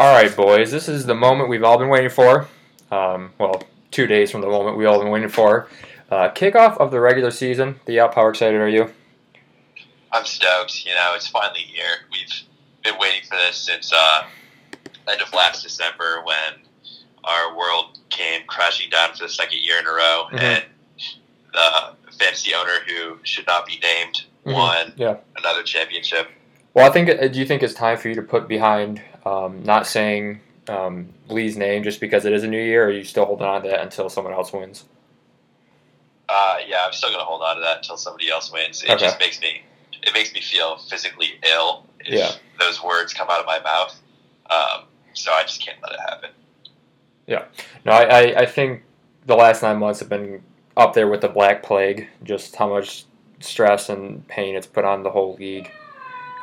All right, boys, this is the moment we've all been waiting for. Um, well, two days from the moment we've all been waiting for. Uh, kickoff of the regular season. The how excited are you? I'm stoked. You know, it's finally here. We've been waiting for this since uh, end of last December when our world came crashing down for the second year in a row, Mhm. and the fantasy owner who should not be named Mhm. won Yeah. another championship. Well, I think. uh, Do you think it's time for you to put behind um, not saying um, Lee's name just because it is a new year, or are you still holding on to that until someone else wins? Uh, yeah, I'm still gonna hold on to that until somebody else wins. It Okay. just makes me it makes me feel physically ill if Yeah. those words come out of my mouth. Um, so I just can't let it happen. Yeah. No, I, I, I think the last nine months have been up there with the Black Plague, just how much stress and pain it's put on the whole league.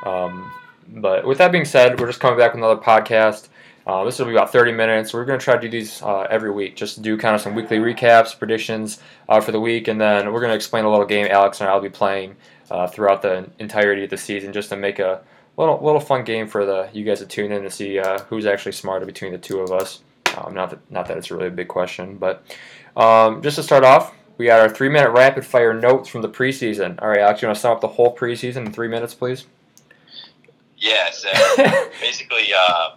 Um, but with that being said, we're just coming back with another podcast. Uh, this will be about 30 minutes. We're going to try to do these uh, every week, just to do kind of some weekly recaps, predictions uh, for the week, and then we're going to explain a little game Alex and I will be playing uh, throughout the entirety of the season, just to make a little little fun game for the you guys to tune in to see uh, who's actually smarter between the two of us. Um, not that not that it's really a big question, but um, just to start off, we got our three minute rapid fire notes from the preseason. All right, Alex, you want to sum up the whole preseason in three minutes, please? Yeah, so basically, uh,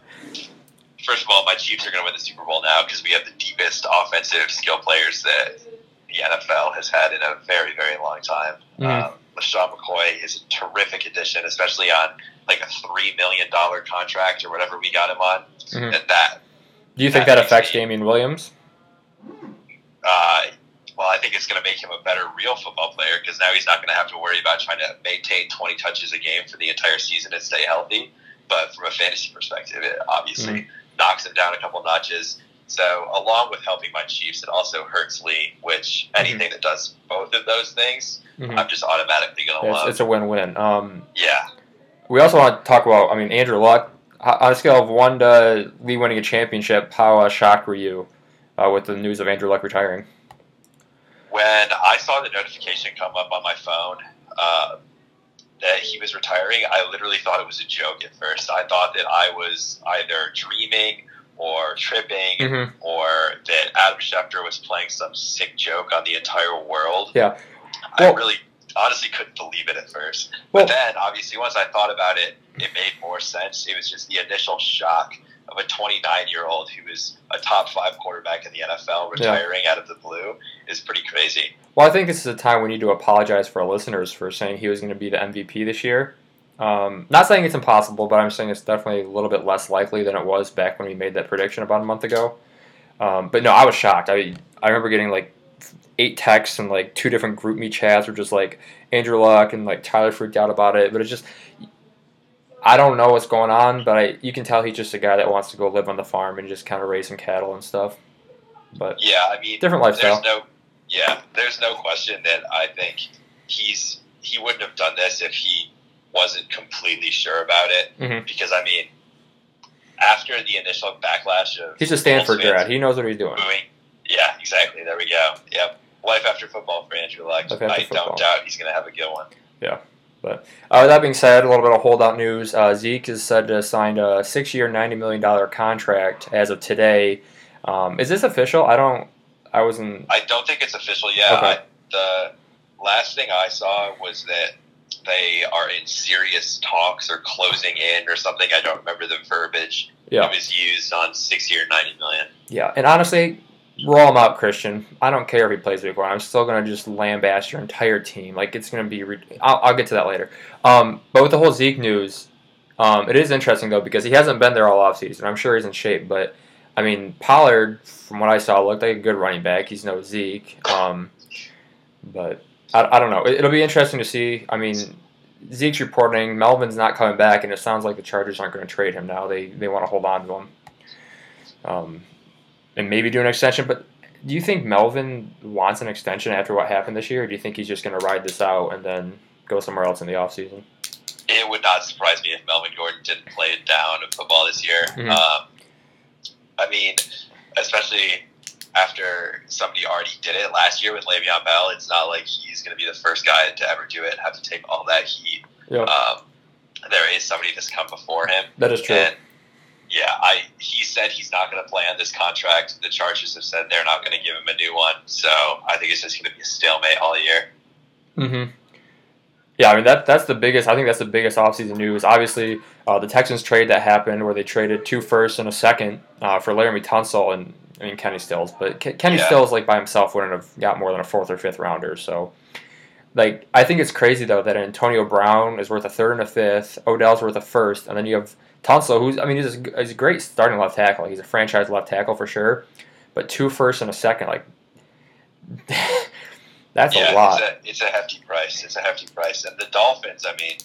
first of all, my Chiefs are going to win the Super Bowl now because we have the deepest offensive skill players that the NFL has had in a very, very long time. Mhm. Um, LeSean McCoy is a terrific addition, especially on like a three million dollar contract or whatever we got him on, Mhm. and that. Do you think That that affects me- Damien Williams? Uh, well, I think it's going to make him a better real football player because now he's not going to have to worry about trying to maintain 20 touches a game for the entire season and stay healthy. But from a fantasy perspective, it obviously knocks him down a couple notches. So, along with helping my Chiefs, it also hurts Lee, which anything that does both of those things, Mhm. I'm just automatically going to it's, love. it's a win win. Um, yeah. we also want to talk about, I mean, Andrew Luck. On a scale of one to Lee winning a championship, how uh, shocked were you uh, with the news of Andrew Luck retiring? When I saw the notification come up on my phone uh, that he was retiring, I literally thought it was a joke at first. I thought that I was either dreaming or tripping Mhm. or that Adam Schefter was playing some sick joke on the entire world. Yeah. I really honestly couldn't believe it at first. Well- but then, obviously, once I thought about it, it made more sense. It was just the initial shock of a 29 year old who is a top five quarterback in the NFL retiring out of the blue is pretty crazy. Well, I think this is a time we need to apologize for our listeners for saying he was going to be the MVP this year. Um, not saying it's impossible, but I'm saying it's definitely a little bit less likely than it was back when we made that prediction about a month ago. Um, but no, I was shocked. I I remember getting like eight texts and like two different GroupMe chats were just like Andrew Luck and like Tyler freaked out about it. But it's just I don't know what's going on, but I you can tell he's just a guy that wants to go live on the farm and just kind of raise some cattle and stuff. But Yeah, I mean, different lifestyle. there's no, yeah, there's no question that I think he's he wouldn't have done this if he wasn't completely sure about it. Mhm. Because I mean, after the initial backlash of He's a Stanford grad. He knows what he's doing. booing, yeah, exactly. There we go. Yep, life after football for Andrew Luck. I don't doubt he's going to have a good one. Uh, with that being said, a little bit of holdout news. Uh, Zeke is said to have signed a six-year, ninety million dollar contract as of today. Um, is this official? I don't. I wasn't. I don't think it's official yet. Okay. I, the last thing I saw was that they are in serious talks or closing in or something. I don't remember the verbiage. Yeah. It was used on six year, ninety million. Yeah, and honestly, roll him out, Christian. I don't care if he plays week one. I'm still gonna just lambaste your entire team. Like it's gonna be. Re- I'll, I'll get to that later. Um, but with the whole Zeke news, um, it is interesting though because he hasn't been there all offseason. I'm sure he's in shape, but I mean Pollard, from what I saw, looked like a good running back. He's no Zeke. Um, but I, I don't know. It, it'll be interesting to see. I mean. Zeke's reporting Melvin's not coming back, and it sounds like the Chargers aren't going to trade him now. They they want to hold on to him. Um, and maybe do an extension. But do you think Melvin wants an extension after what happened this year? Or do you think he's just going to ride this out and then go somewhere else in the offseason? It would not surprise me if Melvin Gordon didn't play it down football this year. Mhm. Um, I mean, especially after somebody already did it last year with Le'Veon Bell, it's not like he's going to be the first guy to ever do it and have to take all that heat. Yeah. Um, there is somebody that's come before him. That is true. And Yeah, I. He said he's not going to play on this contract. The Chargers have said they're not going to give him a new one. So I think it's just going to be a stalemate all year. Mm-hmm. Yeah, I mean that that's the biggest. I think that's the biggest offseason news. Obviously, uh, the Texans trade that happened where they traded two firsts and a second uh, for Laremy Tunsil and I mean Kenny Stills, but Ke- Kenny Yeah. Stills like by himself wouldn't have got more than a fourth or fifth rounder. So, like I think it's crazy though that Antonio Brown is worth a third and a fifth, Odell's worth a first, and then you have Tunsil, who's I mean he's a, he's a great starting left tackle. He's a franchise left tackle for sure, but two firsts and a second, like that's yeah, a lot. It's a, it's a hefty price. It's a hefty price. And the Dolphins, I mean,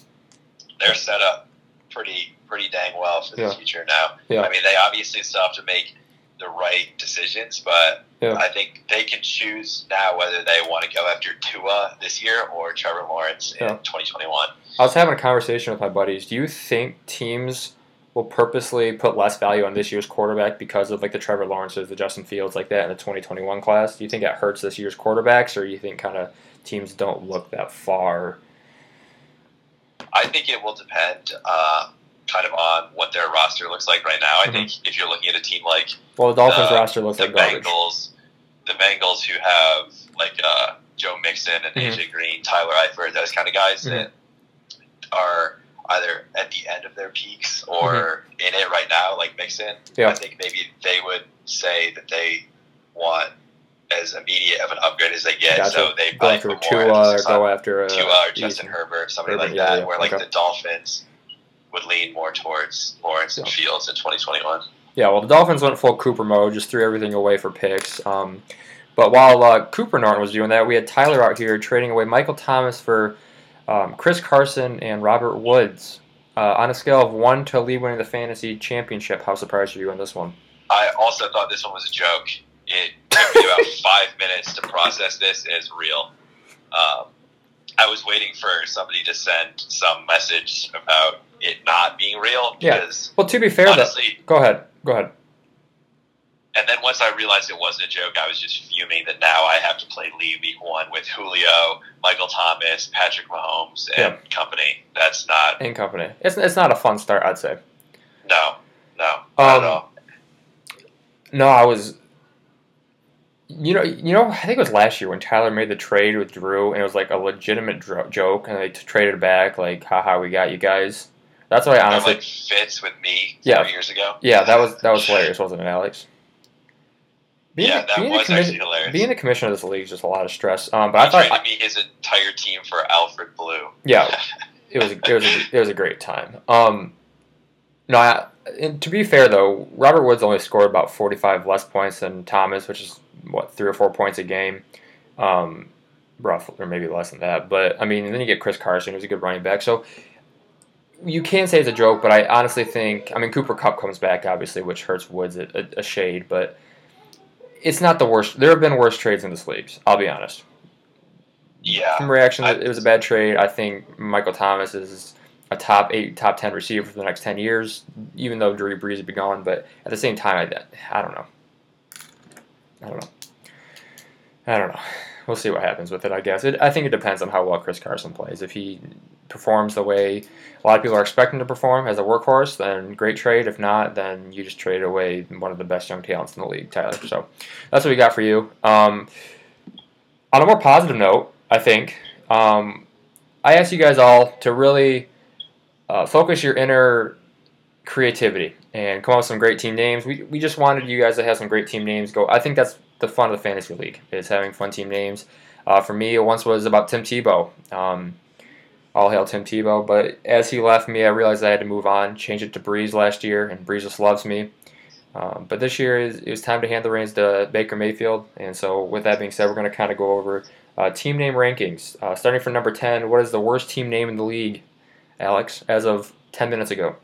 they're set up pretty pretty dang well for the Yeah. future now. Yeah. I mean, they obviously still have to make the right decisions, but Yeah. I think they can choose now whether they want to go after Tua this year or Trevor Lawrence in 2021. I was having a conversation with my buddies. Do you think teams will purposely put less value on this year's quarterback because of like the Trevor Lawrences, the Justin Fields, like that in the 2021 class? Do you think that hurts this year's quarterbacks, or do you think kind of teams don't look that far? I think it will depend uh, kind of on what their roster looks like right now. I Mhm. think if you're looking at a team like Well, the Dolphins Uh, roster looks the like garbage. Bengals, the Bengals who have like uh, Joe Mixon and Mhm. AJ Green, Tyler Eifert, those kind of guys Mhm. that are either at the end of their peaks or in it right now, like Mixon. Mm-hmm. Yeah. I think maybe they would say that they want as immediate of an upgrade as they get, Gotcha. so they Go after Tua or go after uh, Tua or Justin Herbert, somebody Herbert, like yeah, that, yeah, where like okay. the Dolphins would lean more towards Lawrence and Yeah. Fields in 2021. Yeah, well, the Dolphins went full Cooper mode, just threw everything away for picks. Um, but while uh, Cooper Norton was doing that, we had Tyler out here trading away Michael Thomas for um, Chris Carson and Robert Woods. Uh, on a scale of one to Lee winning the fantasy championship, how surprised are you on this one? I also thought this one was a joke. It took me about five minutes to process this as real. Um, I was waiting for somebody to send some message about it not being real Yeah. Well, to be fair, though, honestly, go ahead, go ahead. And then once I realized it wasn't a joke, I was just fuming that now I have to play League Week One with Julio, Michael Thomas, Patrick Mahomes, and company. That's not In company, it's it's not a fun start, I'd say. no, no, not Um, at all. No, I was. You know, you know. I think it was last year when Tyler made the trade with Drew, and it was like a legitimate dro- joke, and they t- traded back, like, haha, we got you guys. That's why I That honestly, like fits with me Yeah. years ago. yeah, that was that was hilarious, wasn't it, Alex? Yeah, that the was actually hilarious. Being the commissioner of this league is just a lot of stress. Um, but I thought, traded me his entire team for Alfred Blue. yeah, it was it was a, it was a great time. Um, no, I, and to be fair though, Robert Woods only scored about forty five less points than Thomas, which is what three or four points a game, um, rough or maybe less than that. But I mean, then you get Chris Carson, who's a good running back. So you can say it's a joke, but I honestly think I mean Cooper Kupp comes back obviously, which hurts Woods a, a, a shade, but it's not the worst. There have been worse trades in this league. I'll be honest. Yeah, From reaction, I- it was a bad trade. I think Michael Thomas is a top eight, top ten receiver for the next ten years, even though Drew Brees would be gone. But at the same time, I, I don't know. I don't know. I don't know. We'll see what happens with it. I guess it, I think it depends on how well Chris Carson plays. If he performs the way a lot of people are expecting to perform as a workhorse, then great trade. If not, then you just trade away one of the best young talents in the league, Tyler. So that's what we got for you. Um, on a more positive note, I think um, I ask you guys all to really uh, focus your inner creativity and come up with some great team names. We, we just wanted you guys to have some great team names. Go. I think that's the fun of the fantasy league is having fun team names. Uh, for me, it once was about Tim Tebow. Um, all hail Tim Tebow. But as he left me, I realized I had to move on. Change it to Brees last year, and Brees just loves me. Um, but this year, it was time to hand the reins to Baker Mayfield. And so, with that being said, we're going to kind of go over uh, team name rankings. Uh, starting from number 10, what is the worst team name in the league, Alex, as of 10 minutes ago?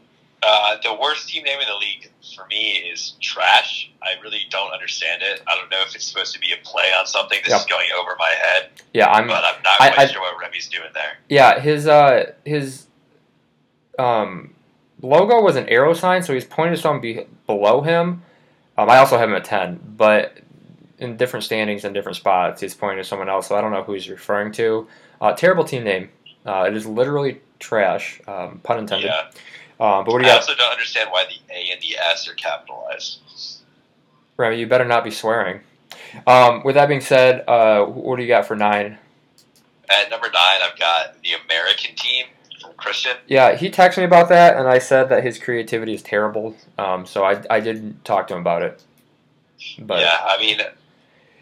Uh, the worst team name in the league for me is trash. I really don't understand it. I don't know if it's supposed to be a play on something. This Yeah. is going over my head, Yeah, I'm. but I'm not I- quite I- sure what Remy's doing there. Yeah, his uh his um logo was an arrow sign, so he's pointing to someone be- below him. Um, I also have him at ten, but in different standings and different spots, he's pointing to someone else. So I don't know who he's referring to. Uh, terrible team name. Uh, it is literally trash. Um, pun intended. Yeah, Um, but what do I you got? also don't understand why the A and the S are capitalized. Remy, you better not be swearing. Um, with that being said, uh, what do you got for nine? At number nine, I've got the American team from Christian. Yeah, he texted me about that, and I said that his creativity is terrible. Um, so I, I did talk to him about it. But yeah, I mean,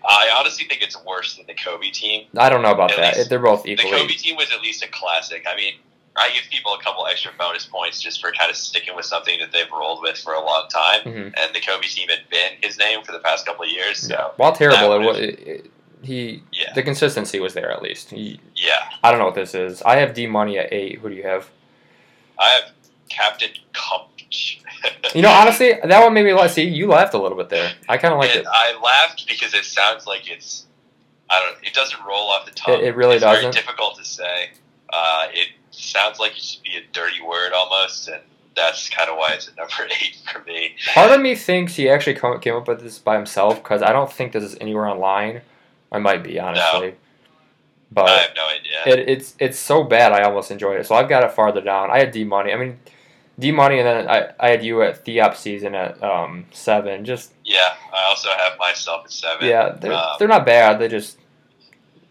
I honestly think it's worse than the Kobe team. I don't know about At that. They're both equally. The. Kobe team was at least a classic. I mean, I give people a couple extra bonus points just for kind of sticking with something that they've rolled with for a long time. Mhm. And the Kobe team had been his name for the past couple of years. So, Yeah. While terrible, it, was- it, it, he yeah. the consistency was there at least. He, Yeah. I don't know what this is. I have D Money at eight. Who do you have? I have Captain Cumpch. You know, honestly, that one made me laugh. See, you laughed a little bit there. I kind of liked and it. I laughed because it sounds like it's. I don't. It doesn't roll off the tongue. It- it really it's doesn't. difficult to say. Uh, it sounds like it should be a dirty word almost, and that's kind of why it's at number eight for me. Part of me thinks he actually came up with this by himself because I don't think this is anywhere online. I might be honestly, I but have no idea. it, it's it's so bad. I almost enjoyed it. So I've got it farther down. I had D Money. I mean, D Money, and then I, I had you at Theop season at um, seven. Just yeah, I also have myself at seven. yeah, they're Um, they're not bad. They're just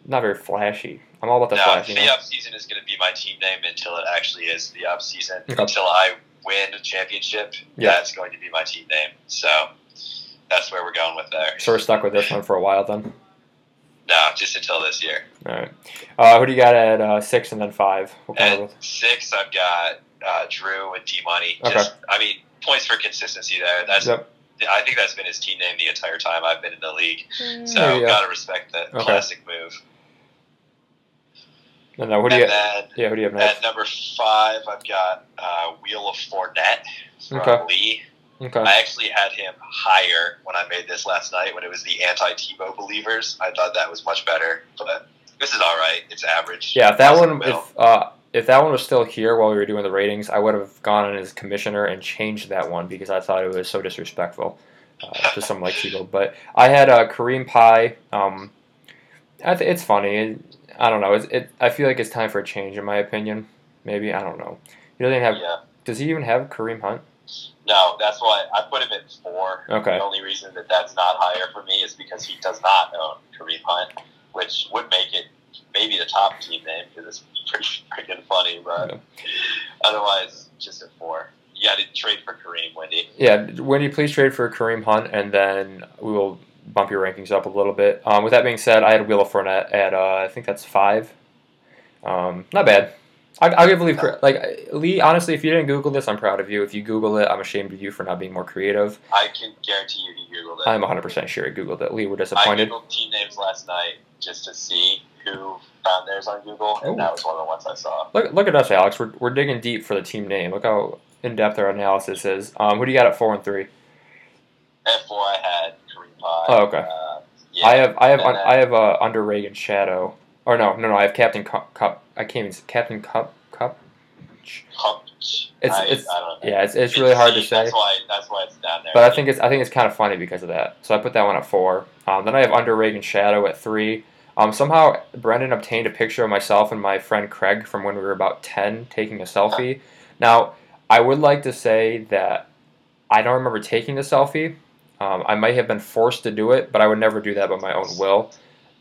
not very flashy. I'm all about the no, flash. You the know? up season is going to be my team name until it actually is the up season. Okay. Until I win a championship, Yeah. that's going to be my team name. So that's where we're going with there. So we're stuck with this one for a while then. No, just until this year. All right. Uh, who do you got at uh, six and then five? What At six, I've got uh, Drew and D Money. Okay. Just, I mean, points for consistency there. That's Yep. I think that's been his team name the entire time I've been in the league. So There you go. gotta respect that Okay. classic move. And then who do you? then Yeah, who do you have next? at number five, I've got uh, Wheel of Fournette from Okay. Lee. Okay. I actually had him higher when I made this last night when it was the anti Tebow believers. I thought that was much better, but this is all right. It's average. Yeah, if that It's one, if uh, if that one was still here while we were doing the ratings, I would have gone in as commissioner and changed that one because I thought it was so disrespectful uh, to someone like Tebow. But I had uh, Kareem Pie. Um, I th- it's funny. I don't know. It's, it. I feel like it's time for a change, in my opinion. Maybe I don't know. He doesn't have. yeah. Does he even have Kareem Hunt? No, that's why I put him at four. Okay. The only reason that that's not higher for me is because he does not own Kareem Hunt, which would make it maybe the top team name because it's pretty freaking funny. But Yeah. otherwise, just at four. You got to trade for Kareem, Wendy. Yeah, Wendy, please trade for Kareem Hunt, and then we will bump your rankings up a little bit. Um, with that being said, I had Wheel of Fournette at uh, I think that's five. Um, not bad. I, I'll give Lee like Lee. Honestly, if you didn't Google this, I'm proud of you. If you Google it, I'm ashamed of you for not being more creative. I can guarantee you he Googled it. I'm 100 percent sure he Googled it. Lee, we're I disappointed. Googled team names last night just to see who found theirs on Google, and Ooh. that was one of the ones I saw. Look, look at us, Alex. We're, we're digging deep for the team name. Look how in depth our analysis is. Um, who do you got at four and three? At four, I had Pie. Oh, okay. Uh, yeah. I have I have then- I have uh, under Reagan Shadow. Or no, no, no. I have Captain Cup. Cup I can't even say Captain Cup. Cup. It's- I, it's- I don't know. Yeah, it's, it's really hard to say. That's why. That's why it's down there. But I think it's I think it's kind of funny because of that. So I put that one at four. Um, then I have Under Reagan Shadow at three. Um, somehow Brendan obtained a picture of myself and my friend Craig from when we were about ten taking a selfie. Now I would like to say that I don't remember taking the selfie. Um, I might have been forced to do it, but I would never do that by my own will.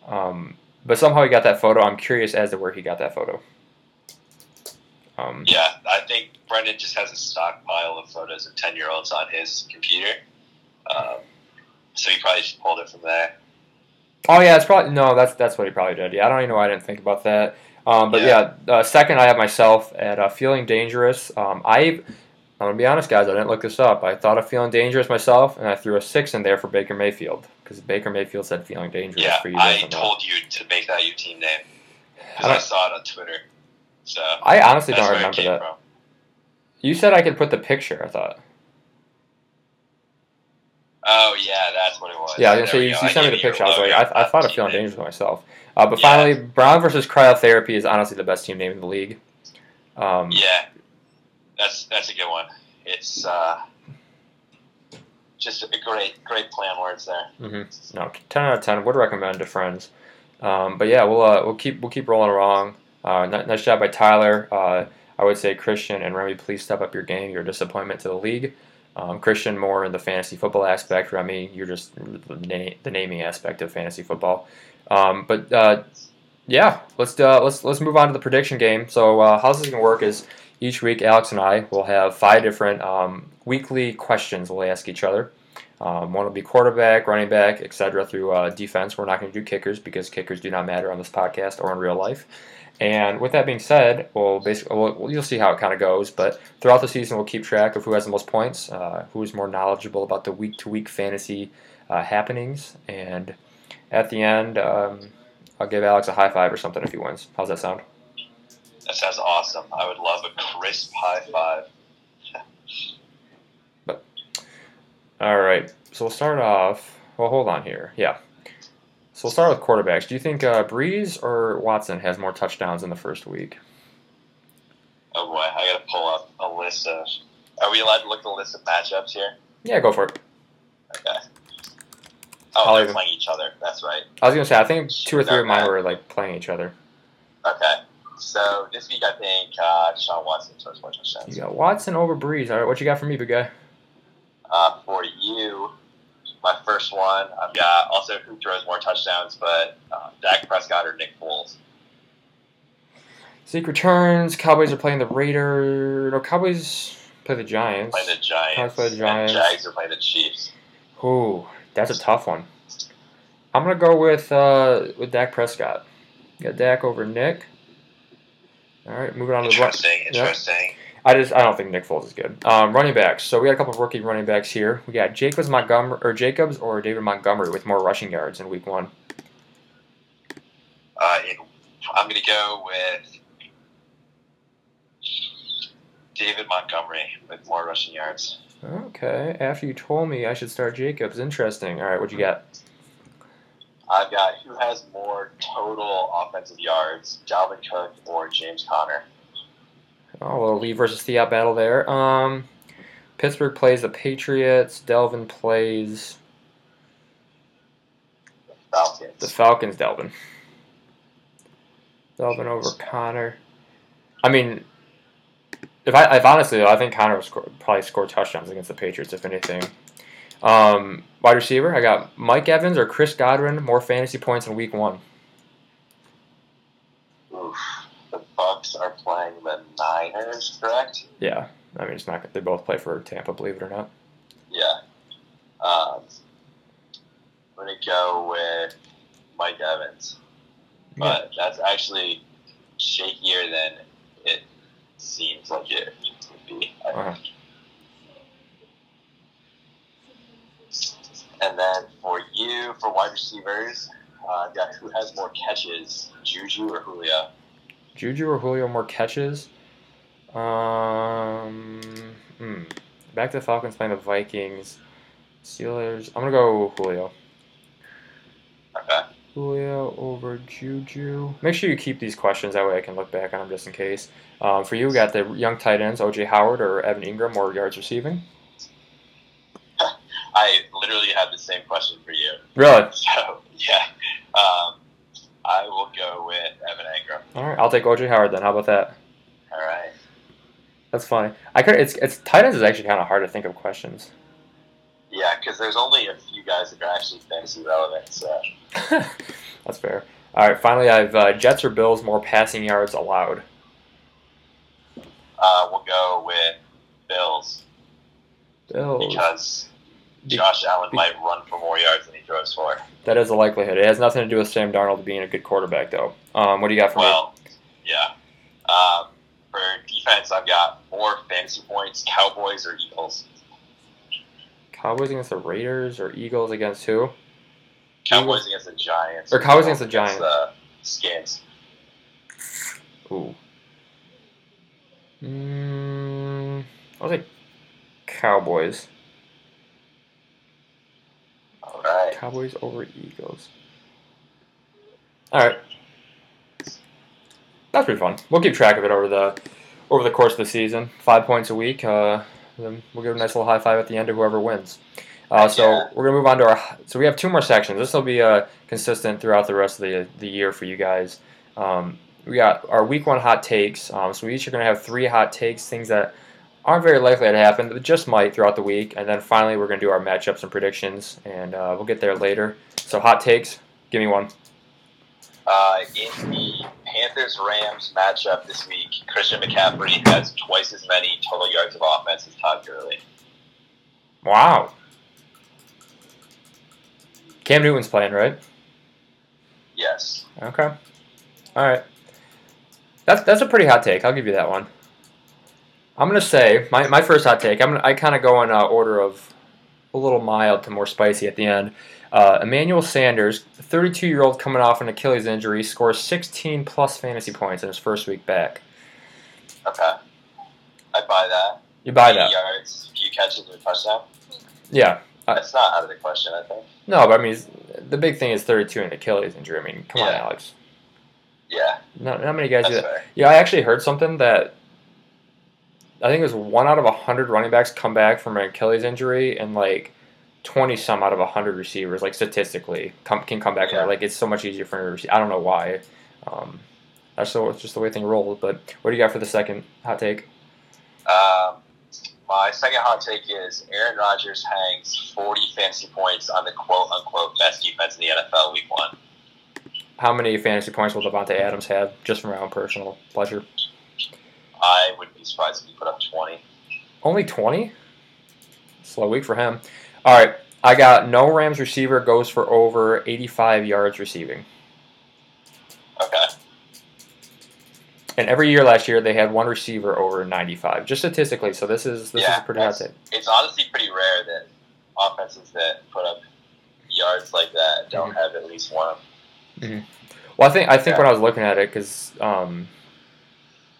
Um, but somehow he got that photo. I'm curious as to where he got that photo. Um, Yeah, I think Brendan just has a stockpile of photos of ten-year-olds on his computer. Um, so he probably just pulled it from there. Oh yeah, it's probably no. That's that's what he probably did. Yeah, I don't even know why I didn't think about that. Um, but yeah, uh, second I have myself at uh, feeling dangerous. Um, I I'm gonna be honest, guys. I didn't look this up. I thought of feeling dangerous myself, and I threw a six in there for Baker Mayfield because Baker Mayfield said feeling dangerous Yeah, for you. I to told you to make that your team name I because I, don't- saw it on Twitter. So I honestly don't remember that. from. You said I could put the picture. I thought. Oh yeah, that's what it was. Yeah, I was say you, you sent me the picture. I was like, I, I thought of feeling name. dangerous myself. Uh, but Yeah. finally, Brown versus Cryotherapy is honestly the best team name in the league. Um, Yeah, that's that's a good one. It's uh, just a great great plan words there. Mm-hmm. No, ten out of ten. Would recommend to friends. Um, but yeah, we'll uh, we'll keep we'll keep rolling along. Uh, nice job by Tyler. Uh, I would say Christian and Remy, please step up your game. You're a disappointment to the league. Um, Christian more in the fantasy football aspect. Remy, you're just the, na- the naming aspect of fantasy football. Um, but uh, yeah, let's uh, let's let's move on to the prediction game. So uh, how this is gonna work is each week Alex and I will have five different um, weekly questions we'll ask each other. Um, one will be quarterback, running back, etc. Through uh, defense. We're not going to do kickers because kickers do not matter on this podcast or in real life. And with that being said, we'll basically we'll, you'll see how it kind of goes. But throughout the season, we'll keep track of who has the most points, uh, who is more knowledgeable about the week to week fantasy uh, happenings, and at the end, um, I'll give Alex a high five or something if he wins. How's that sound? That sounds awesome. I would love a crisp high five. but, All right. So we'll start off. Well, hold on here. Yeah. So we'll start with quarterbacks. Do you think uh, Brees or Watson has more touchdowns in the first week? Oh boy, I gotta pull up a list of. Are we allowed to look at the list of matchups here? Yeah, go for it. Okay. Oh, I'll they're even- playing each other. That's right. I was gonna say I think two or three of mine were like playing each other. Okay. So this week, I think uh, Deshaun Watson scores more You touchdowns. got Watson over Brees. All right, what you got for me, big guy? Uh, for you, my first one, I've got also who throws more touchdowns, but uh, Dak Prescott or Nick Foles. Zeke returns. Cowboys are playing the Raiders. No, Cowboys play the Giants. Play the Giants. Cowboys play the Giants. And Jags are playing the Chiefs. Ooh, that's a tough one. I'm gonna go with uh, with Dak Prescott. Got Dak over Nick. All right, moving on to the run- Interesting. Interesting. I just I don't think Nick Foles is good. Um, running backs. So we got a couple of rookie running backs here. We got Jacobs Montgomery or Jacobs or David Montgomery with more rushing yards in week one. Uh, in, I'm going to go with David Montgomery with more rushing yards. Okay. After you told me I should start Jacobs. Interesting. All right, what you got? I've got who has more total offensive yards, Dalvin Cook or James Conner. Oh, a little Lee versus Theop battle there. Um, Pittsburgh plays the Patriots. Dalvin plays Falcons. the Falcons. Dalvin. Dalvin over Conner. I mean, if I if honestly, though, I think Conner will score, probably score touchdowns against the Patriots if anything. Um, wide receiver, I got Mike Evans or Chris Godwin more fantasy points in Week One. Oof. The Bucs are playing the Niners, correct? Yeah, I mean it's not. They both play for Tampa, believe it or not. Yeah. Um, I'm going to go with Mike Evans. But that's actually shakier than it seems like it would be. I Uh-huh. And then for you, for wide receivers, uh, I've got who has more catches, Juju or Julio? Juju or Julio more catches? Um, hmm. Back to the Falcons playing the Vikings. Steelers. I'm gonna go Julio. Okay. Julio over Juju. Make sure you keep these questions that way I can look back on them just in case. Um, for you, we got the young tight ends, OJ Howard or Evan Engram, more yards receiving. I literally had the same question for you. Really? So, yeah. Um, I will go with Evan Engram. All right, I'll take OJ Howard then. How about that? All right. That's funny. I could. It's it's tight ends is actually kind of hard to think of questions. Yeah, because there's only a few guys that are actually fantasy relevant. So, That's fair. All right, finally, I've uh, Jets or Bills more passing yards allowed. uh, we'll go with Bills Bills. because Be- Josh Allen might run for more yards than he throws for. That is a likelihood. It has nothing to do with Sam Darnold being a good quarterback, though. Um, what do you got for me? Well, yeah. Um, for defense, I've got more fantasy points: Cowboys or Eagles. Cowboys against the Raiders or Eagles against who? Cowboys against the Giants. Or Cowboys against the Against the Skins. Ooh. Mm, I'll take Cowboys. All right. Cowboys over Eagles. All right. That's pretty fun. We'll keep track of it over the over the course of the season. Five points a week. Uh, then we'll give a nice little high five at the end to whoever wins. Uh, so Yeah. we're gonna move on to our. So we have two more sections. This will be uh, consistent throughout the rest of the the year for you guys. Um, we got our week one hot takes. Um, so we each are going to have three hot takes, things that aren't very likely to happen, but just might throughout the week. And then finally, we're going to do our matchups and predictions, and uh, we'll get there later. So hot takes, give me one. Uh, in the Panthers Rams matchup this week, Christian McCaffrey has twice as many total yards of offense as Todd Gurley. Wow. Cam Newton's playing, right? Yes. Okay. All right. That's that's a pretty hot take. I'll give you that one. I'm gonna say my, my first hot take. I'm gonna, I kind of go in uh, order of a little mild to more spicy at the end. Uh, Emmanuel Sanders, 32 year old coming off an Achilles injury, scores 16 plus fantasy points in his first week back. Okay. I buy that. You buy 80 that? yards, few catches, and a touchdown. Yeah. That's not out of the question, I think. No, but I mean, the big thing is 32 and Achilles injury. I mean, come on, Alex. Yeah, Not, not many guys do that. fair. Yeah, I actually heard something that I think it was one out of a hundred running backs come back from an Achilles injury, and like twenty some out of a hundred receivers, like statistically, come, can come back Yeah. Like it's so much easier for a receiver. I don't know why. Um, that's so just the way things roll. But what do you got for the second hot take? Um, my second hot take is Aaron Rodgers hangs 40 fantasy points on the quote unquote best defense in the NFL week one. How many fantasy points will Davante Adams have, just from my own personal pleasure? I would be surprised if he put up 20. Only twenty. Slow week for him. All right, I got no Rams receiver goes for over eighty-five yards receiving. Okay. And every year last year they had one receiver over 95, just statistically. So this is this is Yeah, a pretty hot take. It's honestly pretty rare that offenses that put up yards like that don't Mm-hmm. have at least one. Well, I think I think Yeah. when I was looking at it, because um,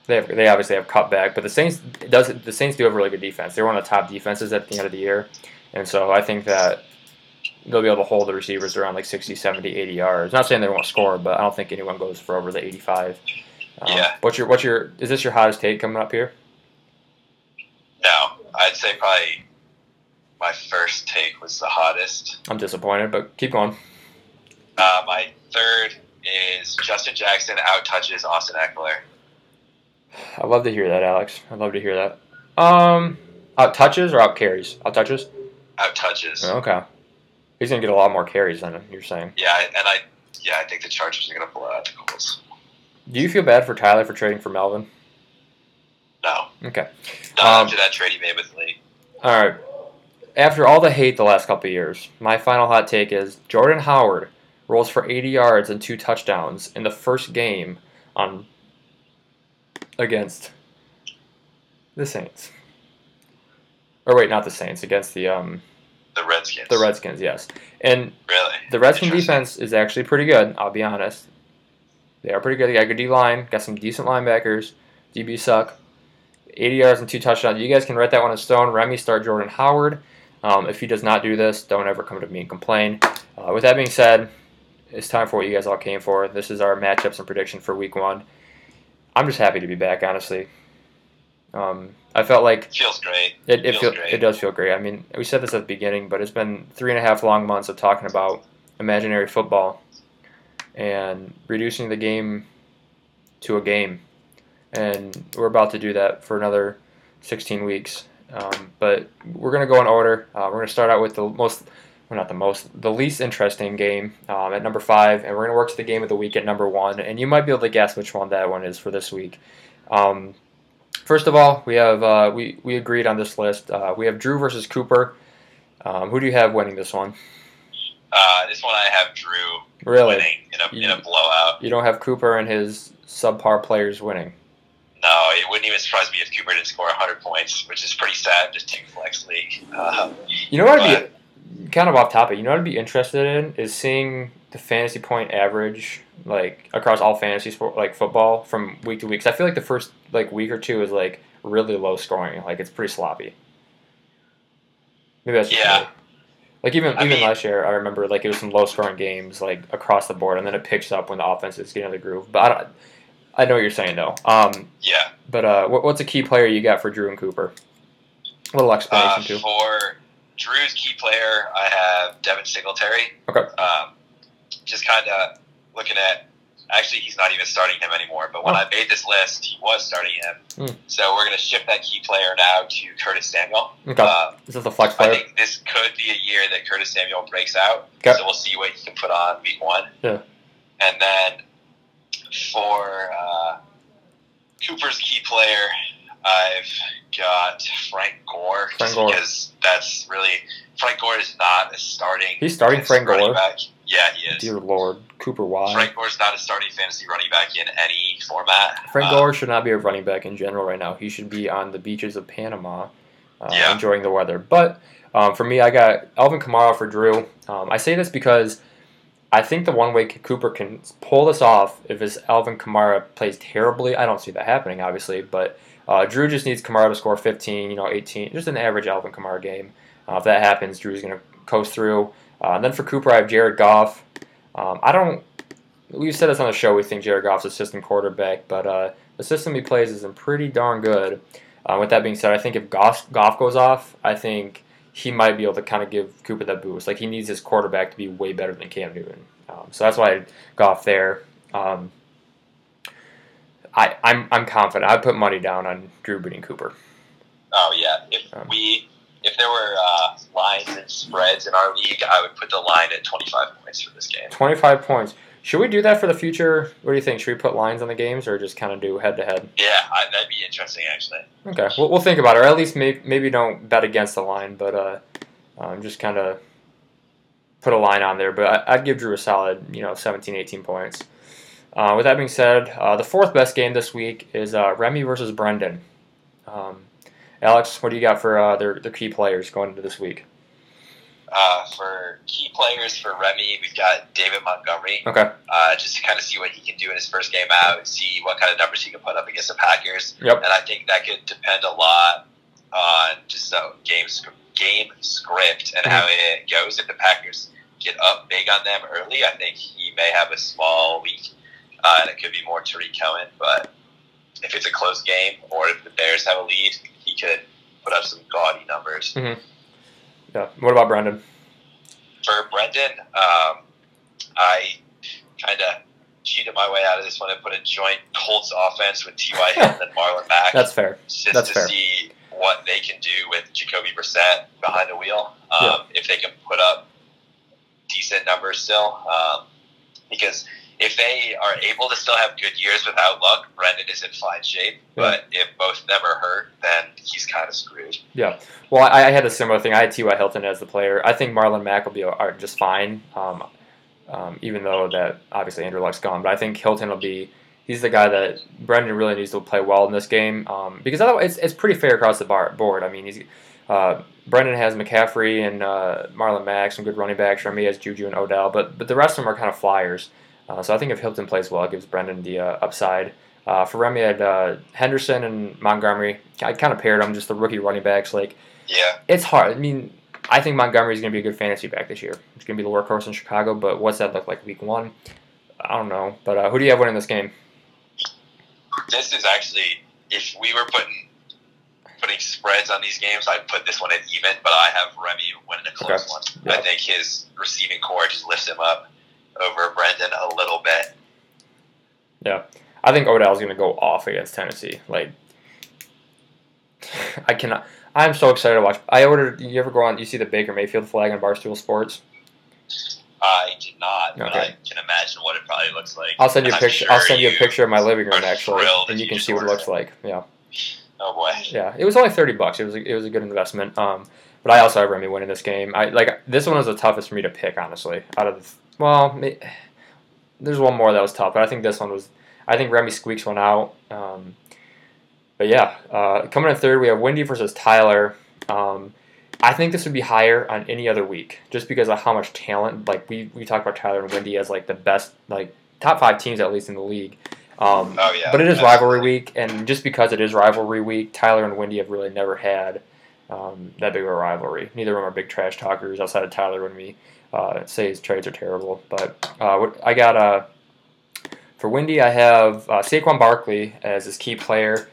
they have, they obviously have cut back, but the Saints does the Saints do have a really good defense. They're one of the top defenses at the end of the year, and so I think that they'll be able to hold the receivers around like 60, 70, 80 yards. Not saying they won't score, but I don't think anyone goes for over the 85. Um, Yeah. What's your what's your is this your hottest take coming up here? No, I'd say probably my first take was the hottest. I'm disappointed, but keep going. Uh, my third is Justin Jackson out touches Austin Ekeler. I love to hear that, Alex. I love to hear that. Um, out touches or out carries? Out touches. Out touches. Okay. He's gonna get a lot more carries than you're saying. Yeah, and I yeah I think the Chargers are gonna blow out the Colts. Do you feel bad for Tyler for trading for Melvin? No, Okay. not Um, after that trade he made with Lee. All right. After all the hate the last couple of years, my final hot take is Jordan Howard rolls for 80 yards and two touchdowns in the first game on against the Saints. Or wait, not the Saints, against the um The Redskins. the Redskins, yes. And Really? The Redskins defense is actually pretty good. I'll be honest. They are pretty good. They got a good D line. Got some decent linebackers. DB suck. 80 yards and two touchdowns. You guys can write that one in stone. Remy start Jordan Howard. Um, if he does not do this, don't ever come to me and complain. Uh, with that being said, it's time for what you guys all came for. This is our matchups and prediction for Week One. I'm just happy to be back. Honestly, um, I felt like Feels great. it, it, Feels feel, great. it does feel great. I mean, we said this at the beginning, but it's been three and a half long months of talking about imaginary football and reducing the game to a game. And we're about to do that for another 16 weeks. Um, but we're going to go in order. Uh, we're going to start out with the most, well, not the most, the least interesting game um, at number five. And we're going to work to the game of the week at number one. And you might be able to guess which one that one is for this week. Um, First of all, we have uh, we we agreed on this list. Uh, we have Drew versus Cooper. Um, who do you have winning this one? Uh, this one I have Drew Really, winning in a, in You- a blowout. you don't have Cooper and his subpar players winning. No, it wouldn't even surprise me if Cooper didn't score 100 points, which is pretty sad. Just two flex league. Uh, You know what kind of off topic. You know what I'd be interested in is seeing the fantasy point average like across all fantasy sport like football from week to week. 'Cause I feel like the first like week or two is like really low scoring. Like it's pretty sloppy. Maybe that's just Yeah. me. Like even I even mean- last year, I remember like it was some low scoring games like across the board, and then it picks up when the offense is getting in the groove. But I don't. I know what you're saying though. Um, yeah. but uh, what, what's a key player you got for Drew and Cooper? A little Uh, explanation too. for Drew's key player, I have Devin Singletary. Okay. Um, just kind of looking at Actually, he's not even starting him anymore. But when Oh. I made this list, he was starting him. Hmm. So we're going to shift that key player now to Curtis Samuel. Okay. Is this a flex player. I think this could be a year that Curtis Samuel breaks out. Okay. So we'll see what he can put on week one. Yeah. And then for uh, Cooper's key player, I've got Frank Gore. Frank Gore. Because that's really Frank Gore is not a starting. He's starting Frank Gore? Back. Yeah, he is. Dear Lord, Cooper why? Frank Gore is not a starting fantasy running back in any format. Frank Uh, Gore should not be a running back in general right now. He should be on the beaches of Panama, uh, Yeah. enjoying the weather. But um, for me, I got Alvin Kamara for Drew. Um, I say this because I think the one way Cooper can pull this off if his Alvin Kamara plays terribly. I don't see that happening, obviously, but uh, Drew just needs Kamara to score 15, you know, 18, just an average Alvin Kamara game. Uh, if that happens, Drew's going to coast through. Uh, and then for Cooper, I have Jared Goff. Um, I don't. We've said this on the show. We think Jared Goff's a system quarterback, but uh, the system he plays isn't pretty darn good. Uh, with that being said, I think if Goff, Goff goes off, I think he might be able to kind of give Cooper that boost. Like he needs his quarterback to be way better than Cam Newton. Um, so that's why I Goff there. Um, I, I'm I'm confident. I put money down on Drew beating Cooper. Oh yeah, if Um, we if there were uh, lines and spreads in our league, I would put the line at twenty five points for this game. 25 points. Should we do that for the future? What do you think? Should we put lines on the games or just kind of do head to head? Yeah, I, that'd be interesting actually. Okay, we'll, we'll think about it. Or at least maybe, maybe don't bet against the line, but uh, um, just kind of put a line on there. But I, I'd give Drew a solid, you know, 17, 18 points. Uh, with that being said, uh, the fourth best game this week is uh, Remy versus Brendan. Um, Alex, what do you got for uh, their, their key players going into this week? Uh, for key players for Remy, we've got David Montgomery. Okay. Uh, just to kind of see what he can do in his first game out, see what kind of numbers he can put up against the Packers. Yep. And I think that could depend a lot on just the game sc- game script and how it goes. If the Packers get up big on them early, I think he may have a small week, uh, and it could be more Tarik Cohen. But if it's a close game or if the Bears have a lead, he could put up some gaudy numbers. Yeah. What about Brendan? For Brendan, um, I kind of cheated my way out of this one and put a joint Colts offense with T.Y. Hilton and Marlon Mack. That's fair. just That's to fair. see what they can do with Jacoby Brissett behind the wheel. Um, Yeah. If they can put up decent numbers still, um, because if they are able to still have good years without luck, Brendan is in fine shape. But if both of them are hurt, then he's kind of screwed. Yeah. Well, I, I had a similar thing. I had T.Y. Hilton as the player. I think Marlon Mack will be uh, just fine, um, um, even though that obviously Andrew Luck's gone. But I think Hilton will be. He's the guy that Brendan really needs to play well in this game um, because otherwise it's, it's pretty fair across the bar, board. I mean, he's uh, Brendan has McCaffrey and uh, Marlon Mack, some good running backs. Remy has Juju and Odell, but but the rest of them are kind of flyers. Uh, so I think if Hilton plays well, it gives Brendan the uh, upside. Uh, for Remy, I had uh, Henderson and Montgomery. I kind of paired them, just the rookie running backs. Like Yeah. it's hard. I mean, I think Montgomery's going to be a good fantasy back this year. He's going to be the workhorse in Chicago, but what's that look like week one? I don't know. But uh, who do you have winning this game? This is actually, if we were putting putting spreads on these games, I'd put this one at even, but I have Remy winning a close Okay. one. Yeah. I think his receiving corps just lifts him up over Brendan a little bit. Yeah. I think Odell's going to go off against Tennessee. Like, I cannot. I'm so excited to watch. I ordered. You ever go on? You see the Baker Mayfield flag on Barstool Sports? I did not, but Okay. I can imagine what it probably looks like. I'll send you a I'm picture. sure I'll send you a picture of my living room actually, and you you can see what it looks it. like. Yeah. Oh boy. Yeah, it was only thirty bucks. It was a, it was a good investment. Um, but I also have Remy winning this game. I like this one was the toughest for me to pick, honestly. Out of the, well, there's one more that was tough, but I think this one was. I think Remy squeaks one out. Um, but yeah, uh, coming in third, we have Wendy versus Tyler. Um, I think this would be higher on any other week, just because of how much talent. Like we we talk about Tyler and Wendy as like the best, like top five teams at least in the league. Um, Oh yeah. but it is rivalry week, and just because it is rivalry week, Tyler and Wendy have really never had um, that big of a rivalry. Neither of them are big trash talkers outside of Tyler when we uh, say his trades are terrible. But uh, I got uh, for Wendy, I have uh, Saquon Barkley as his key player.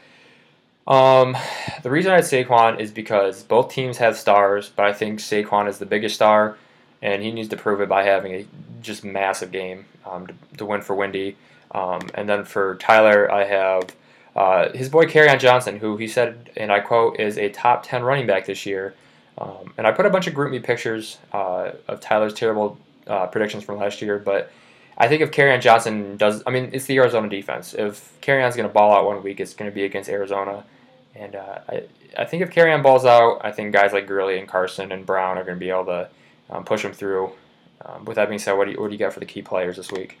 Um, the reason I had Saquon is because both teams have stars, but I think Saquon is the biggest star, and he needs to prove it by having a just massive game um, to, to win for Wendy. Um, and then for Tyler, I have uh, his boy Kerryon Johnson, who he said, and I quote, is a top 10 running back this year. Um, and I put a bunch of GroupMe pictures uh, of Tyler's terrible uh, predictions from last year, but I think if Kerryon Johnson does, I mean, it's the Arizona defense. If Kerryon's going to ball out one week, it's going to be against Arizona. And uh, I, I think if Kerryon balls out, I think guys like Gurley and Carson and Brown are going to be able to um, push him through. Um, with that being said, what do, you, what do you got for the key players this week?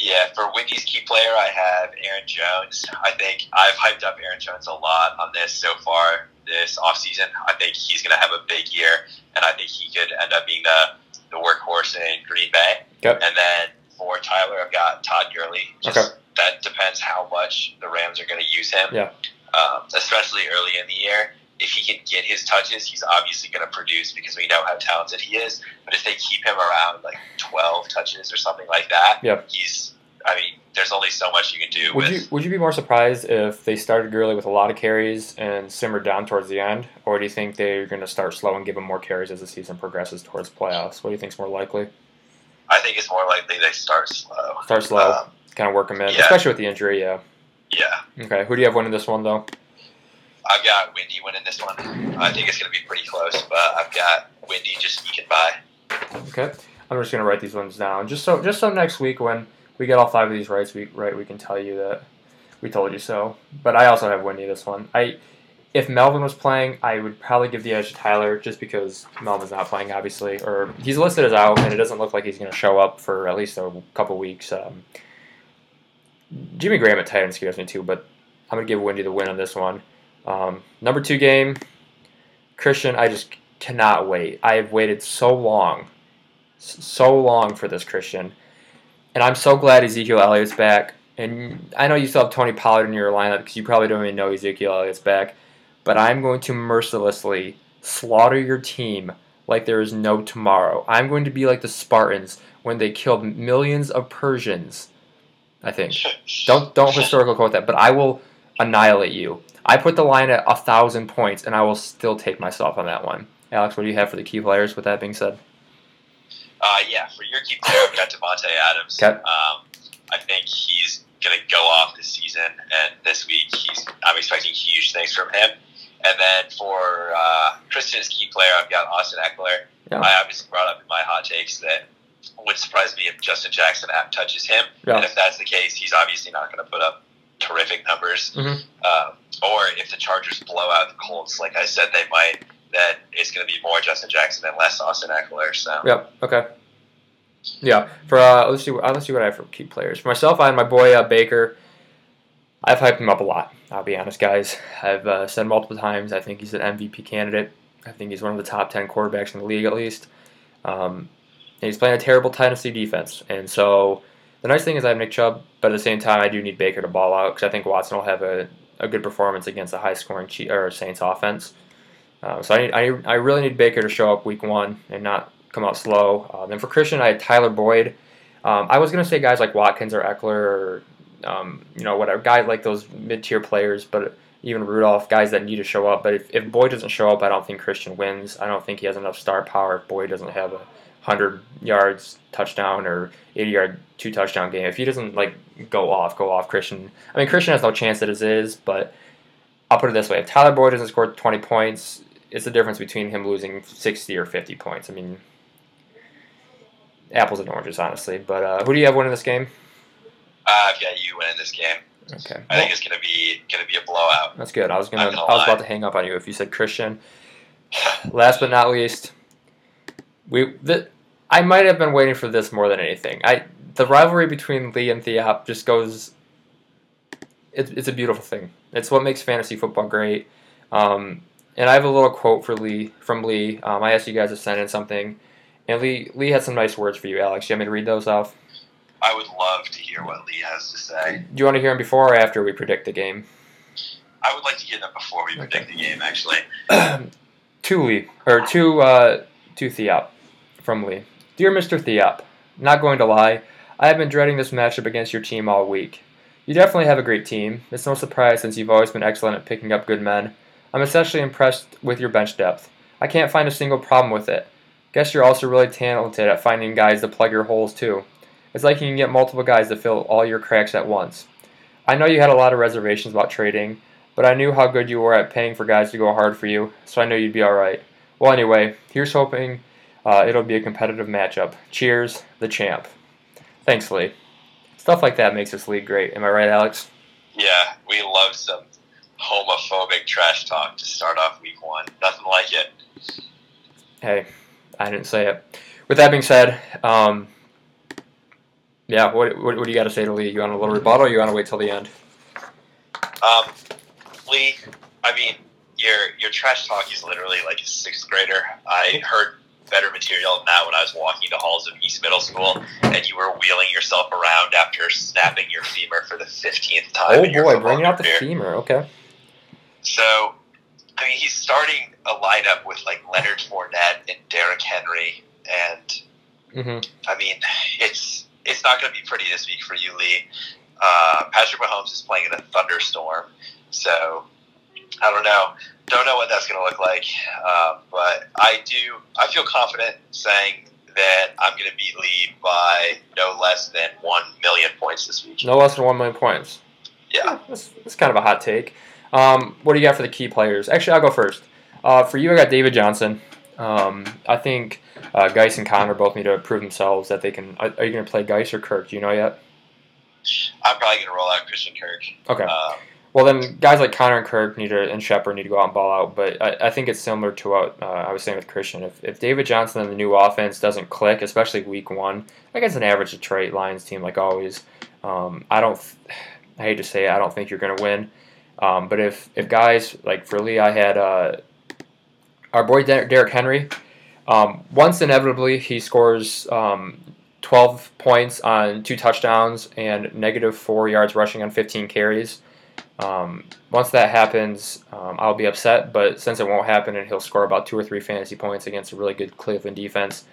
Yeah, for Wendy's key player, I have Aaron Jones. I think I've hyped up Aaron Jones a lot on this so far this offseason. I think he's going to have a big year, and I think he could end up being the, the workhorse in Green Bay. Yep. And then for Tyler, I've got Todd Gurley. Just, Okay. That depends how much the Rams are going to use him. Yeah. Um, especially early in the year. If he can get his touches, he's obviously going to produce because we know how talented he is. But if they keep him around like 12 touches or something like that, Yep. he's, I mean, there's only so much you can do Would with. you would you be more surprised if they started Gurley with a lot of carries and simmered down towards the end, or do you think they're going to start slow and give him more carries as the season progresses towards playoffs? What do you think's more likely? I think it's more likely they start slow. Start slow, Um, kind of work him in, yeah. especially with the injury. Yeah. yeah. Okay. Who do you have winning this one though? I've got Wendy winning this one. I think it's going to be pretty close, but I've got Wendy just sneaking by. Okay. I'm just gonna write these ones down, just so just so next week when we get all five of these rights, we right we can tell you that we told you so. But I also have Wendy this one. I if Melvin was playing, I would probably give the edge to Tyler just because Melvin's not playing, obviously, or he's listed as out, and it doesn't look like he's going to show up for at least a couple weeks. Um, Jimmy Graham at Titans scares me too, but I'm going to give Wendy the win on this one. Um, number two game, Christian. I just cannot wait. I have waited so long, so long for this Christian, and I'm so glad Ezekiel Elliott's back. And I know you still have Tony Pollard in your lineup because you probably don't even know Ezekiel Elliott's back. But I'm going to mercilessly slaughter your team like there is no tomorrow. I'm going to be like the Spartans when they killed millions of Persians. I think. Don't don't historical quote that, but I will annihilate you. I put the line at a thousand points, and I will still take myself on that one. Alex, what do you have for the key players? With that being said, Uh, yeah, for your key player, I've got Davante Adams. Okay. Um, I think he's going to go off this season, and this week he's I'm expecting huge things from him. And then for uh, Christian's key player, I've got Austin Ekeler. Yeah. I obviously brought up in my hot takes that would surprise me if Justin Jackson app touches him. Yeah. And if that's the case, he's obviously not going to put up terrific numbers. Mhm. Um, or if the Chargers blow out the Colts, like I said they might, then it's going to be more Justin Jackson and less Austin Ekeler. So. Yep. Okay. Yeah. For uh, let's see. Uh, let's see what I have for key players. For myself, I had my boy uh, Baker. I've hyped him up a lot. I'll be honest, guys. I've uh, said multiple times. I think he's an MVP candidate. I think he's one of the top ten quarterbacks in the league, at least. Um, and he's playing a terrible Tennessee defense, and so the nice thing is I have Nick Chubb, but at the same time, I do need Baker to ball out because I think Watson will have a, a good performance against a high scoring Chief, or Saints offense. Uh, so I, need, I I really need Baker to show up week one and not come out slow. Uh, then for Christian, I had Tyler Boyd. Um, I was gonna say guys like Watkins or Ekeler or um, you know whatever guys like those mid tier players, but even Rudolph, guys that need to show up. But if, if Boyd doesn't show up, I don't think Christian wins. I don't think he has enough star power if Boyd doesn't have a hundred yards touchdown or eighty yard two touchdown game. If he doesn't like go off, go off Christian. I mean Christian has no chance as it is, but I'll put it this way: if Tyler Boyd doesn't score twenty points, it's the difference between him losing sixty or fifty points. I mean, apples and oranges, honestly. But uh, who do you have winning this game? Uh, I've got you winning this game. Okay, I think it's gonna be gonna be a blowout. that's good. I was gonna, gonna I was lie. about to hang up on you if you said Christian. Last but not least, we the, I might have been waiting for this more than anything. I the rivalry between Lee and Theop just goes. It's it's a beautiful thing. It's what makes fantasy football great. Um, and I have a little quote for Lee from Lee. Um, I asked you guys to send in something, and Lee Lee had some nice words for you, Alex. You want me to read those off? I would love to hear what Lee has to say. Do you want to hear him before or after we predict the game? I would like to hear them before we predict the game. Actually, to Lee or to uh, to Theop from Lee. Dear Mr. Theop, not going to lie, I have been dreading this matchup against your team all week. You definitely have a great team. It's no surprise since you've always been excellent at picking up good men. I'm especially impressed with your bench depth. I can't find a single problem with it. Guess you're also really talented at finding guys to plug your holes too. It's like you can get multiple guys to fill all your cracks at once. I know you had a lot of reservations about trading, but I knew how good you were at paying for guys to go hard for you, so I knew you'd be alright. Well, anyway, here's hoping uh, it'll be a competitive matchup. Cheers, the champ. Thanks, Lee. Stuff like that makes this league great. Am I right, Alex? Yeah, we love some homophobic trash talk to start off week one. Nothing like it. Hey, I didn't say it. With that being said, um, yeah, what, what, what do you got to say to Lee? You want a little rebuttal or you want to wait till the end? Um, Lee, I mean, your your trash talk is literally like a sixth grader. I heard better material than that when I was walking the halls of East Middle School, and you were wheeling yourself around after snapping your femur for the fifteenth time. Oh boy, bringing out the femur. Okay. So, I mean, he's starting a lineup with like Leonard Fournette and Derrick Henry, and hmm I mean, it's it's not going to be pretty this week for you, Lee. Uh, Patrick Mahomes is playing in a thunderstorm, so I don't know. Don't know what that's going to look like, uh, but I do. I feel confident saying that I'm going to beat Lee by no less than one million points this week. No less than one million points. Yeah. That's, that's kind of a hot take. Um, what do you got for the key players? Actually, I'll go first. Uh, for you, I got David Johnson. Um, I think uh, Guice and Conner both need to prove themselves that they can. Are, are you going to play Guice or Kirk? Do you know yet? I'm probably going to roll out Christian Kirk. Okay. Uh, Well, then guys like Conner and Kirk need to and Shepard need to go out and ball out. But I, I think it's similar to what uh, I was saying with Christian. If, if David Johnson and the new offense doesn't click, especially week one, against an average Detroit Lions team like always, um, I don't. I hate to say it, I don't think you're going to win. Um, but if if guys like for Lee, I had uh, our boy Der- Derrick Henry. Um, once inevitably he scores um, 12 points on two touchdowns and negative four yards rushing on 15 carries. Um, once that happens, um, I'll be upset. But since it won't happen, and he'll score about two or three fantasy points against a really good Cleveland defense,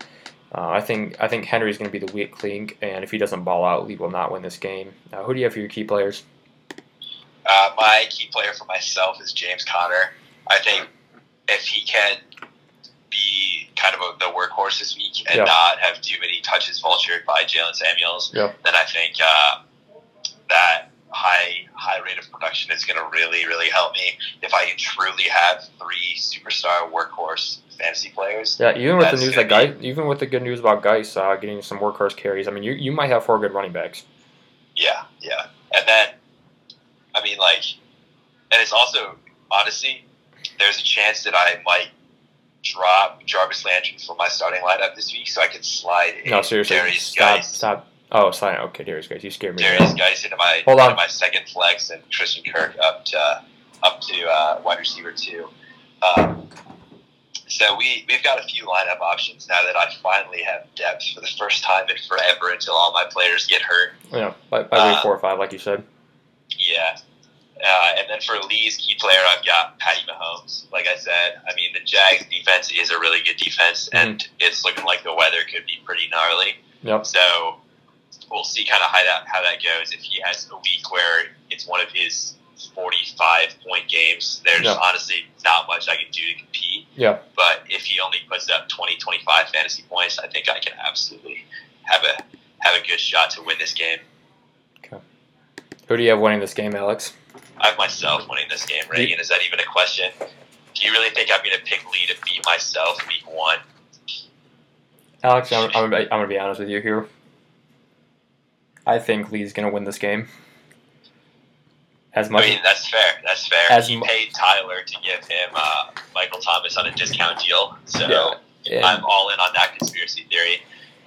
uh, I think I think Henry's going to be the weak link. And if he doesn't ball out, Lee will not win this game. Uh, who do you have for your key players? Uh, my key player for myself is James Conner. I think if he can be kind of a, the workhorse this week and Yeah. not have too many touches vultured by Jaylen Samuels, Yeah. then I think uh, that high high rate of production is going to really really help me if I can truly have three superstar workhorse fantasy players. Yeah, even with the news that gonna even with the good news about Guice uh, getting some workhorse carries, I mean, you, you might have four good running backs. Yeah, yeah. And then, I mean, like, and it's also, honestly, there's a chance that I might drop Jarvis Landry from my starting lineup this week so I can slide in No, seriously, Derrius stop, Guice, stop. Oh, sorry. Okay, Derrius Guice, you scared me. Derrius Guice into my, Hold on. into my second flex and Christian Kirk up to, up to uh, wide receiver two. Um, so we, we've got a few lineup options now that I finally have depth for the first time in forever until all my players get hurt. Yeah, by, by week Uh, four or five, like you said. Yeah. Uh, and then for Lee's key player, I've got Patty Mahomes. Like I said, I mean, the Jags defense is a really good defense, and it's looking like the weather could be pretty gnarly. Yep. So we'll see kind of how that, how that goes. If he has a week where it's one of his 45 point games, there's Yeah. honestly not much I can do to compete. Yeah. But if he only puts up 20, 25 fantasy points, I think I can absolutely have a have a good shot to win this game. Who do you have winning this game, Alex? I have myself winning this game, Reagan. Is that even a question? Do you really think I'm going to pick Lee to beat myself week one? Alex, I'm, I'm, I'm gonna be honest with you here. I think Lee's gonna win this game. As much I mean, that's fair. That's fair. As he mu- paid Tyler to give him uh, Michael Thomas on a discount deal, so Yeah. I'm all in on that conspiracy theory.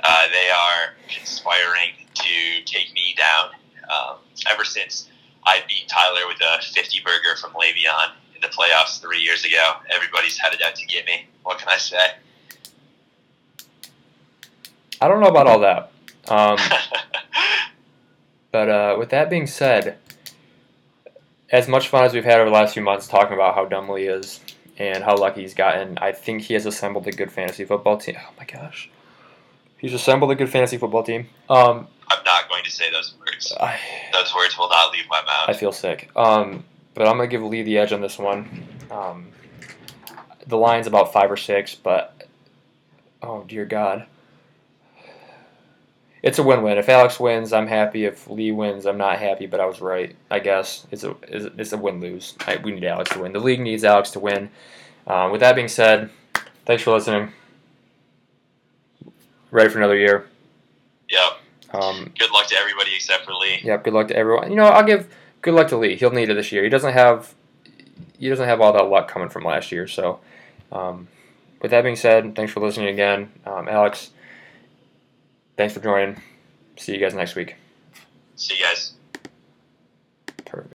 Uh, they are conspiring to take me down. Um, ever since I beat Tyler with a 50 burger from Le'Veon in the playoffs three years ago, everybody's headed out to get me. What can I say? I don't know about all that. Um, but uh, with that being said, as much fun as we've had over the last few months talking about how dumb Lee is and how lucky he's gotten, I think he has assembled a good fantasy football team. Oh my gosh, he's assembled a good fantasy football team. Um, I'm not going to say those words. I, Those words will not leave my mouth. I feel sick. Um, but I'm gonna give Lee the edge on this one. Um, the line's about five or six, but oh dear God. It's a win-win. If Alex wins, I'm happy. If Lee wins, I'm not happy. But I was right, I guess. It's a it's a win-lose. We need Alex to win. The league needs Alex to win. Um, with that being said, thanks for listening. Ready for another year. Yep. Um, good luck to everybody except for Lee. Yep. Good luck to everyone. You know, I'll give good luck to Lee. He'll need it this year. He doesn't have he doesn't have all that luck coming from last year. So, um, with that being said, thanks for listening again, um, Alex. Thanks for joining. See you guys next week. See you guys.